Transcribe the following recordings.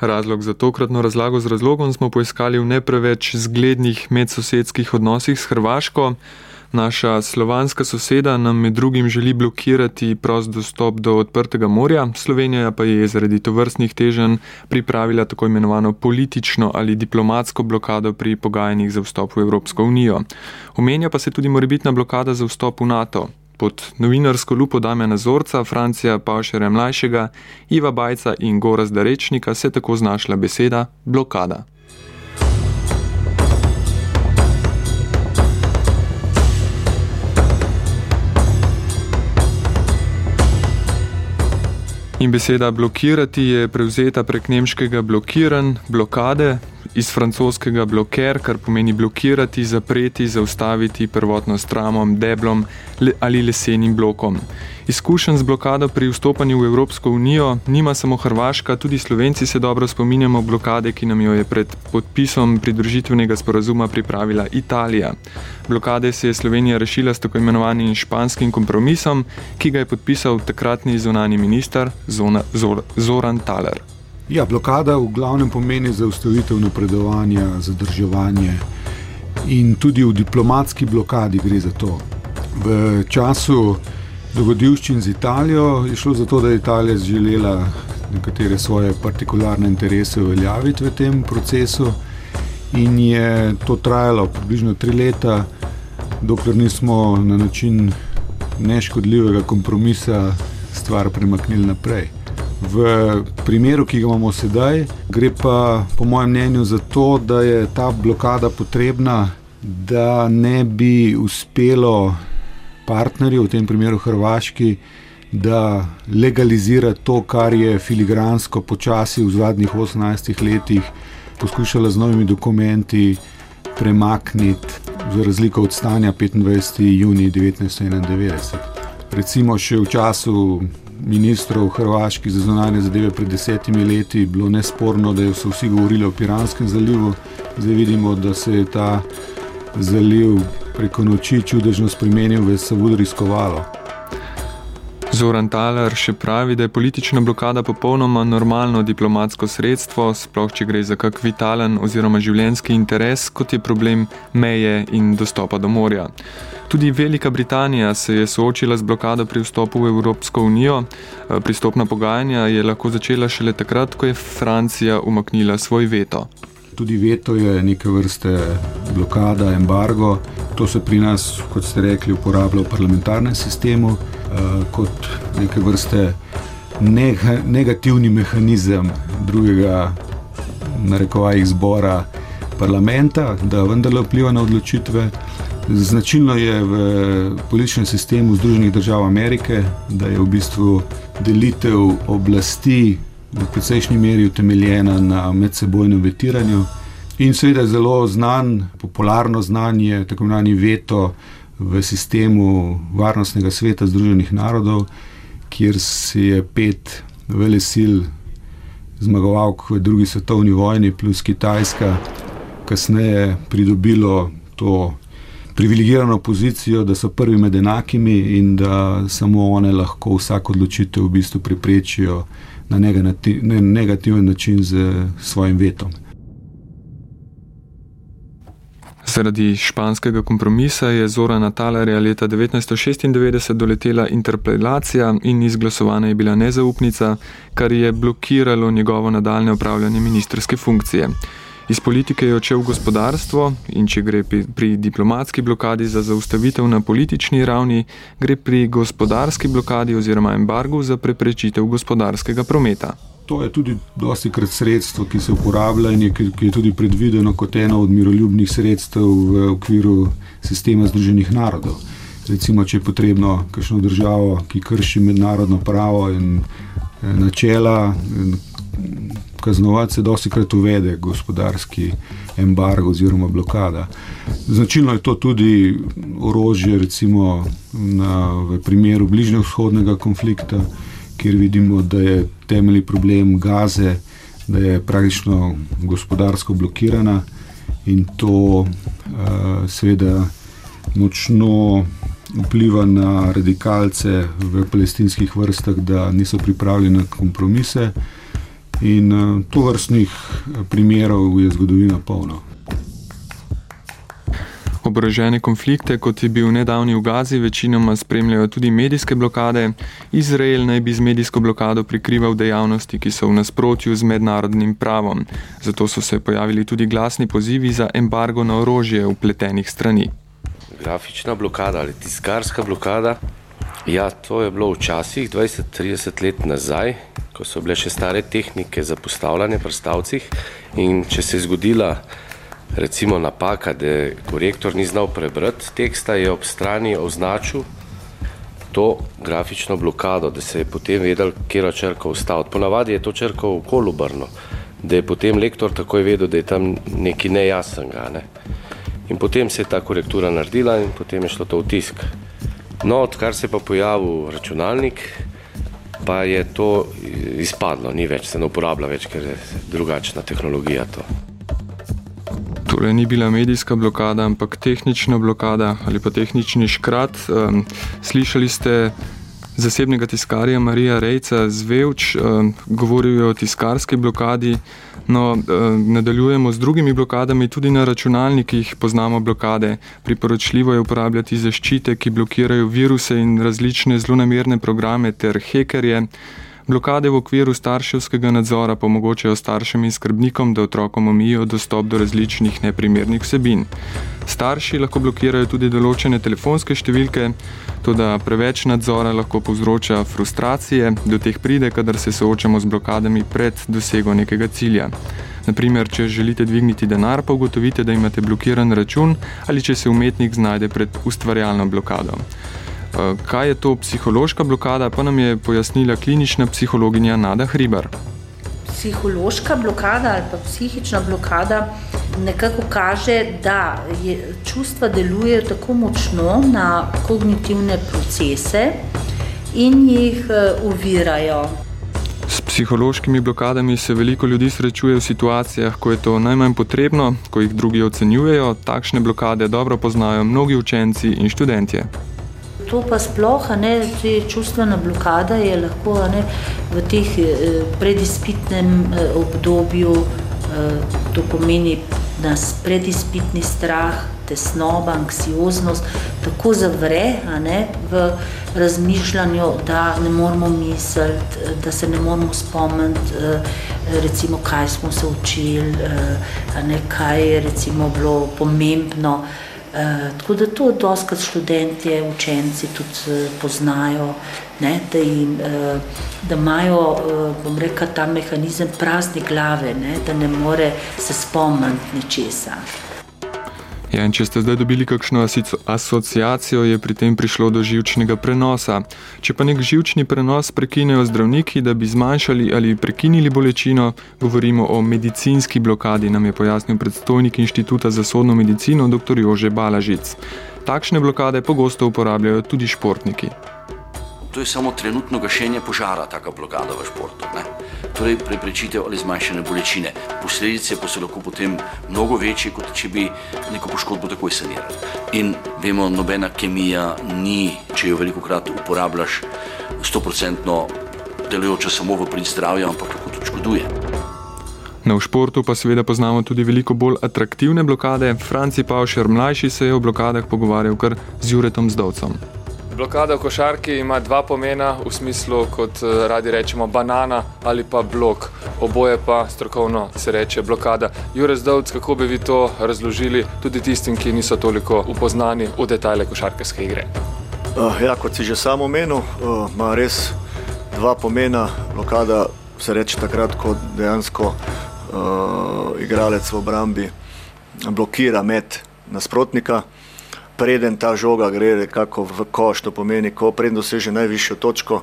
Razlog za tokratno razlago z razlogom smo poiskali v ne preveč zglednih medsosedskih odnosih s Hrvaško. Naša slovanska soseda nam med drugim želi blokirati prost dostop do odprtega morja, Slovenija pa je zaradi tovrstnih teženj pripravila tako imenovano politično ali diplomatsko blokado pri pogajanjih za vstop v Evropsko unijo. Omenja pa se tudi morebitna blokada za vstop v NATO. Pod novinarsko lupo Damjana Zorca, Francija Pavšera mlajšega, Iva Bajca in Gora Zdarečnika se tako znašla beseda blokada. In beseda blokirati je prevzeta prek nemškega blokiran, blokade, iz francoskega bloker, kar pomeni blokirati, zapreti, zaustaviti prvotno s tramom, deblom ali lesenim blokom. Izkušen z blokado pri vstopanju v Evropsko unijo nima samo Hrvaška, tudi Slovenci se dobro spominjamo blokade, ki nam jo je pred podpisom pridružitvenega sporazuma pripravila Italija. Blokade se je Slovenija rešila s tako imenovanim španskim kompromisom, ki ga je podpisal takratni zunani minister Zona, Zor, Zoran Taler. Ja, blokada v glavnem pomeni zaustavitev napredovanja, zadrževanje in tudi v diplomatski blokadi gre za to. V času dogodivščin z Italijo je šlo za to, da je Italija želela nekatere svoje partikularne interese uveljaviti v tem procesu in je to trajalo približno tri leta, dokler nismo na način neškodljivega kompromisa stvar premaknili naprej. V primeru, ki ga imamo sedaj, gre pa po mojem mnenju za to, da je ta blokada potrebna, da ne bi uspelo partnerju, v tem primeru Hrvaški, da legalizira to, kar je filigransko počasi v zadnjih 18 letih poskušala z novimi dokumenti premakniti, za razliko od stanja 25. junija 1991. Recimo še v času ministrov Hrvaški za zunanje zadeve pred desetimi leti bilo nesporno, da so vsi govorili o Piranskem zalivu. Zdaj vidimo, da se je ta zaliv preko noči čudežno spremenil v Savudrijsko valo. Zoran Taler še pravi, da je politična blokada popolnoma normalno diplomatsko sredstvo, sploh če gre za kak vitalen oziroma življenski interes, kot je problem meje in dostopa do morja. Tudi Velika Britanija se je soočila z blokado pri vstopu v Evropsko unijo. Pristopna pogajanja je lahko začela šele takrat, ko je Francija umaknila svoj veto. Tudi veto je neke vrste blokada, embargo. To se pri nas, kot ste rekli, uporablja v parlamentarnem sistemu uh, kot neke vrste negativni mehanizem drugega, narekovaj, izbora parlamenta, da vendarle vpliva na odločitve. Značilno je v političnem sistemu Združenih držav Amerike, da je v bistvu delitev oblasti v precejšnji meri utemeljena na medsebojnem vetiranju. In seveda zelo znan, popularno znanje, tako imenovani veto v sistemu Varnostnega sveta Združenih narodov, kjer se je pet velesil zmagovalk v drugi svetovni vojni, plus Kitajska, kasneje pridobilo to privilegirano pozicijo, da so prvi med enakimi in da samo one lahko vsako odločitev v bistvu preprečijo na negativen način z svojim vetom. Zaradi španskega kompromisa je Zora Natalerja leta 1996 doletela interpelacija in izglasovana je bila nezaupnica, kar je blokiralo njegovo nadaljne upravljanje ministerske funkcije. Iz politike je odšel v gospodarstvo in če gre pri, pri diplomatski blokadi za zaustavitev na politični ravni, gre pri gospodarski blokadi oziroma embargu za preprečitev gospodarskega prometa. To je tudi dosti krat sredstvo, ki se uporablja in je, ki je tudi predvideno kot eno od miroljubnih sredstev v okviru sistema Združenih narodov. Recimo, če je potrebno kakšno državo, ki krši mednarodno pravo in eh, načela, kaznovati se dosti krat uvede gospodarski embargo oziroma blokada. Značilno je to tudi orožje, recimo na, v primeru bližnjega vzhodnega konflikta kjer vidimo, da je temeljni problem gaze, da je praktično gospodarsko blokirana in to uh, seveda močno vpliva na radikalce v palestinskih vrstah, da niso pripravljeni na kompromise. In uh, to vrstnih primerov je zgodovina polna. Oborožene konflikte, kot je bil nedavni v Gazi, večinoma spremljajo tudi medijske blokade. Izrael naj bi z medijsko blokado prikrival dejavnosti, ki so v nasprotju z mednarodnim pravom. Zato so se pojavili tudi glasni pozivi za embargo na orožje upletenih strani. Grafična blokada ali tiskarska blokada. Ja, to je bilo včasih, 20-30 let nazaj, ko so bile še stare tehnike za postavljanje prstavcih. In če se je zgodila recimo napaka, da korektor ni znal prebrati teksta, je ob strani označil to grafično blokado, da se je potem vedel, kje je črka ustaviti. Ponavadi je to črka v kolubrno, da je potem lektor takoj vedel, da je tam nekaj nejasnega. Ne? In potem se je ta korektura naredila in potem je šlo to v tisk. No, odkar se je pa pojavil računalnik, pa je to izpadlo, ni več, se ne uporablja več, ker je drugačna tehnologija to. Torej, ni bila medijska blokada, ampak tehnična blokada ali pa tehnični škrat. Um, slišali ste zasebnega tiskarja Marija Rejca z Vevč, um, govoril o tiskarski blokadi. No, um, nadaljujemo z drugimi blokadami, tudi na računalnikih poznamo blokade. Priporočljivo je uporabljati zaščite, ki blokirajo viruse in različne zlonamerne programe ter hekerje. Blokade v okviru starševskega nadzora pa omogočajo staršem in skrbnikom, da otrokom omijo dostop do različnih neprimernih vsebin. Starši lahko blokirajo tudi določene telefonske številke, tudi preveč nadzora lahko povzroča frustracije, do teh pride, kadar se soočamo z blokadami pred dosego nekega cilja. Naprimer, če želite dvigniti denar, pa ugotovite, da imate blokiran račun ali če se umetnik znajde pred ustvarjalno blokado. Eh, kaj je to psihološka blokada, pa nam je pojasnila klinična psihologinja Nada Hribar. Psihološka blokada ali pa psihična blokada nekako kaže, da je, čustva delujejo tako močno na kognitivne procese in jih uvirajo. Eh, S psihološkimi blokadami se veliko ljudi srečuje v situacijah, ko je to najmanj potrebno, ko jih drugi ocenjujejo. Takšne blokade dobro poznajo mnogi učenci in študentje to pa sploh, ne, te čustvena blokada je lahko ne, v teh eh, predizpitnem eh, obdobju, eh, to pomeni nas predizpitni strah, tesnoba, anksioznost, tako zavre ne, v razmišljanju, da ne moramo misliti, da se ne moramo spomniti, recimo, kaj smo se učili, ne, kaj je recimo bilo pomembno. Eh, tako da to doskrat študenti, učenci tudi uh, poznajo, ne, da, jim, uh, da imajo, uh, bom rekel, ta mehanizem prazne glave, ne, da ne more se spomniti ničesa. Ja, če ste zdaj dobili kakšno asociacijo, je pri tem prišlo do živčnega prenosa. Če pa nek živčni prenos prekinejo zdravniki, da bi zmanjšali ali prekinili bolečino, govorimo o medicinski blokadi, nam je pojasnil predstojnik Inštituta za sodno medicino dr. Jože Balažic. Takšne blokade pogosto uporabljajo tudi športniki to je samo trenutno gašenje požara, taka blokada v športu. Ne? Torej, preprečitev ali zmanjšanje bolečine. Posledice pa so lahko potem mnogo večje, kot če bi neko poškodbo takoj sanirali. In vemo, nobena kemija ni, če jo veliko krat uporabljaš, 100% delujoča samo v prid zdravja, ampak lahko tudi škoduje. Na v športu pa seveda poznamo tudi veliko bolj atraktivne blokade. Franci Pavšer mlajši se je o blokadah pogovarjal kar z Juretom Zdovcem. Blokada v košarki ima dva pomena, v smislu, kot eh, radi rečemo, banana ali pa blok. Oboje pa strokovno se reče blokada. Jurek Zdovc, kako bi vi to razložili tudi tistim, ki niso toliko upoznani v detajle košarkarske igre? Uh, ja, kot si že sam omenil, uh, ima res dva pomena. Blokada se reče takrat, ko dejansko uh, igralec v obrambi blokira met nasprotnika preden ta žoga gre nekako v koš, to pomeni, ko preden doseže najvišjo točko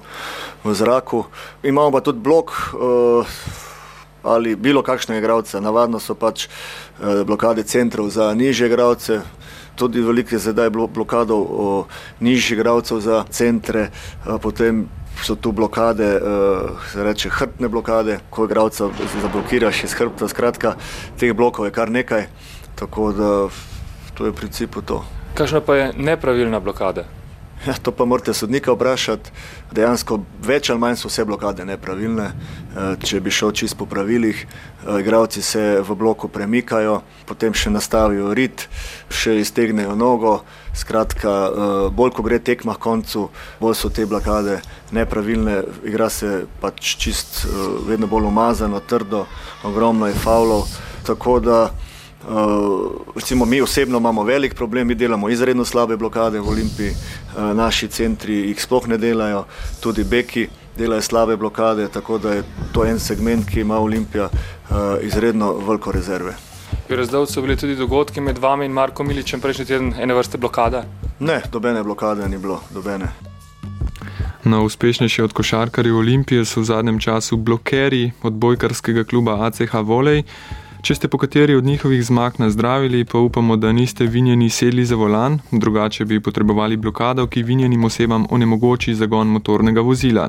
v zraku. Imamo pa tudi blok uh, ali bilo kakšnega igralca, navadno so pač uh, blokade centrov za nižje igralce. Tudi veliko je zdaj blokadov nižjih igralcev za centre, uh, potem so tu blokade, uh, se reče hrbtne blokade, ko igralca zablokiraš iz hrbta. Skratka, teh blokov je kar nekaj, tako da to je v principu to. Kakšna pa je nepravilna blokada? Ja, to pa morate sodnika vprašati. Dejansko več ali manj so vse blokade nepravilne. Eh, če bi šel čist po pravilih, eh, igravci se v bloku premikajo, potem še nastavijo rit, še iztegnejo nogo. Skratka, eh, bolj ko gre tekma k koncu, bolj so te blokade nepravilne, igra se pač čist vedno bolj umazano, trdo, ogromno je faulov. Tako da recimo, mi osebno imamo velik problem, mi delamo izredno slabe blokade v Olimpiji, uh, naši centri jih sploh ne delajo, tudi beki delajo slabe blokade, tako da je to en segment, ki ima Olimpija uh, izredno veliko rezerve. Razdolj so bili tudi dogodki med vami in Marko Miličem prejšnji teden, ene vrste blokade? Ne, dobene blokade ni bilo, dobene. Na uspešnejši od košarkarjev Olimpije so v zadnjem času blokeri odbojkarskega kluba ACH Volej. Če ste po kateri od njihovih zmag nazdravili, pa upamo, da niste vinjeni sedli za volan, drugače bi potrebovali blokado, ki vinjenim osebam onemogoči zagon motornega vozila.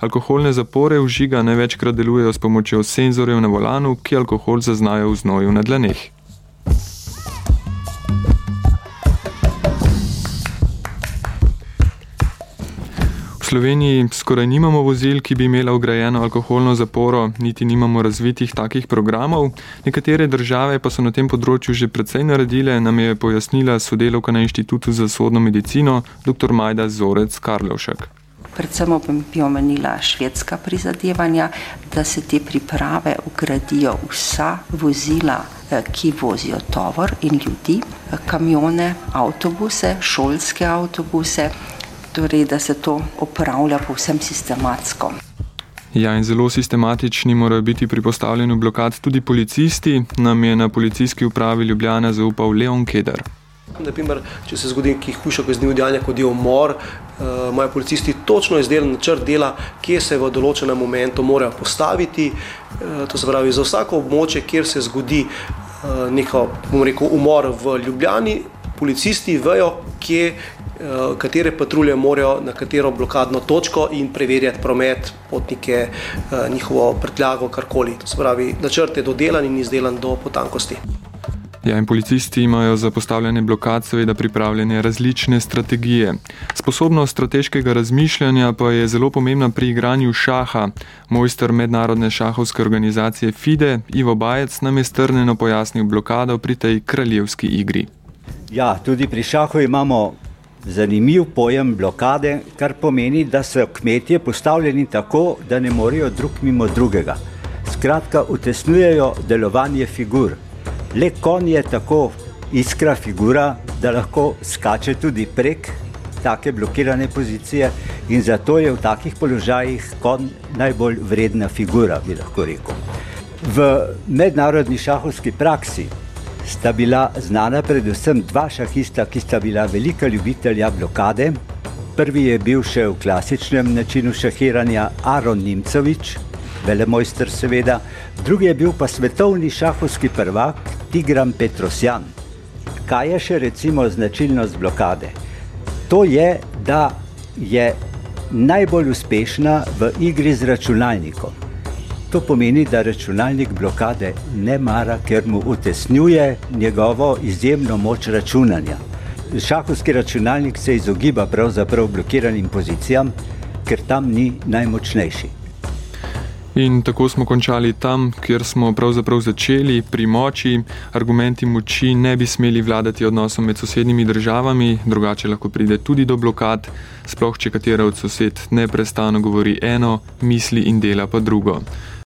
Alkoholne zapore v žiga največkrat delujejo s pomočjo senzorjev na volanu, ki alkohol zaznajo v znoju na dlaneh. Sloveniji skoraj nimamo vozil, ki bi imela ugrajeno alkoholno zaporo, niti nimamo razvitih takih programov. Nekatere države pa so na tem področju že precej naredile, nam je pojasnila sodelovka na Inštitutu za sodno medicino dr. Majda Zorec Karlovšek. Predvsem bi omenila švedska prizadevanja, da se te priprave ugradijo vsa vozila, eh, ki vozijo tovor in ljudi, kamione, avtobuse, šolske avtobuse torej, da se to opravlja povsem sistematsko. Ja, in zelo sistematični morajo biti pri postavljanju blokad tudi policisti, nam je na policijski upravi Ljubljana zaupal Leon Keder. Naprimer, če se zgodi nekaj hujšega kaznivega dejanja, kot je umor, uh, imajo policisti točno izdelan načrt dela, kje se v določenem momentu morajo postaviti. Uh, to se pravi, za vsako območje, kjer se zgodi uh, neko, rekel, umor v Ljubljani, policisti vejo, kje, Eh, katere patrulje morajo na katero blokadno točko in preverjati promet, potnike, eh, njihovo prtljago, karkoli. To se pravi, načrt je dodelan in izdelan do potankosti. Ja, in policisti imajo za postavljanje blokad seveda pripravljene različne strategije. Sposobnost strateškega razmišljanja pa je zelo pomembna pri igranju šaha. Mojster mednarodne šahovske organizacije FIDE Ivo Bajec nam je strneno pojasnil blokado pri tej kraljevski igri. Ja, tudi pri šahu imamo zanimiv pojem blokade, kar pomeni, da so kmetje postavljeni tako, da ne morejo drug mimo drugega. Skratka, utesnjujejo delovanje figur. Le konj je tako iskra figura, da lahko skače tudi prek take blokirane pozicije in zato je v takih položajih konj najbolj vredna figura, bi lahko rekel. V mednarodni šahovski praksi sta bila znana predvsem dva šahista, ki sta bila velika ljubitelja blokade. Prvi je bil še v klasičnem načinu šahiranja Aron Nimcovič, velemojster seveda, drugi je bil pa svetovni šahovski prvak Tigram Petrosjan. Kaj je še recimo značilnost blokade? To je, da je najbolj uspešna v igri z računalnikom. To pomeni, da računalnik blokade ne mara, ker mu utesnjuje njegovo izjemno moč računanja. Šahovski računalnik se izogiba pravzaprav blokiranim pozicijam, ker tam ni najmočnejši. In tako smo končali tam, kjer smo pravzaprav začeli, pri moči. Argumenti moči ne bi smeli vladati odnosom med sosednjimi državami, drugače lahko pride tudi do blokad, sploh če katera od sosed neprestano govori eno, misli in dela pa drugo.